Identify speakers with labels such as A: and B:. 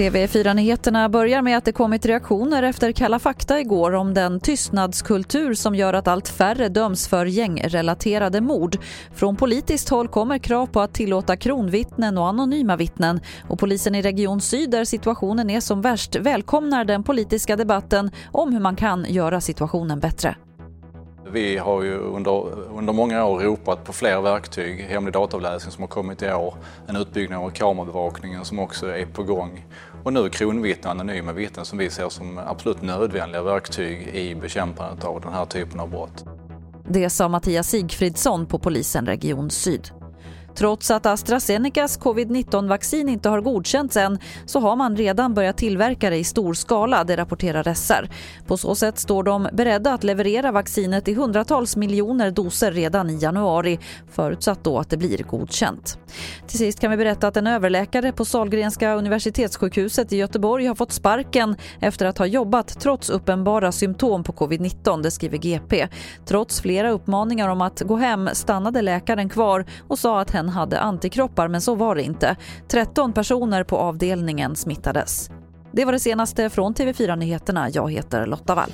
A: TV4-nyheterna börjar med att det kommit reaktioner efter Kalla fakta igår om den tystnadskultur som gör att allt färre döms för gängrelaterade mord. Från politiskt håll kommer krav på att tillåta kronvittnen och anonyma vittnen och polisen i Region Syd där situationen är som värst välkomnar den politiska debatten om hur man kan göra situationen bättre.
B: Vi har ju under, under många år ropat på fler verktyg, hemlig dataavläsning som har kommit i år, en utbyggnad av kamerabevakningen som också är på gång och nu kronvittnen, anonyma vittnen som vi ser som absolut nödvändiga verktyg i bekämpandet av den här typen av brott.
A: Det sa Mattias Sigfridsson på polisen Region Syd. Trots att AstraZenecas covid-19-vaccin inte har godkänts än så har man redan börjat tillverka det i stor skala, det rapporterar SR. På så sätt står de beredda att leverera vaccinet i hundratals miljoner doser redan i januari, förutsatt då att det blir godkänt. Till sist kan vi berätta att en överläkare på Salgrenska universitetssjukhuset i Göteborg har fått sparken efter att ha jobbat trots uppenbara symptom på covid-19, det skriver GP. Trots flera uppmaningar om att gå hem stannade läkaren kvar och sa att hen hade antikroppar men så var det inte. 13 personer på avdelningen smittades. Det var det senaste från TV4 Nyheterna. Jag heter Lotta Wall.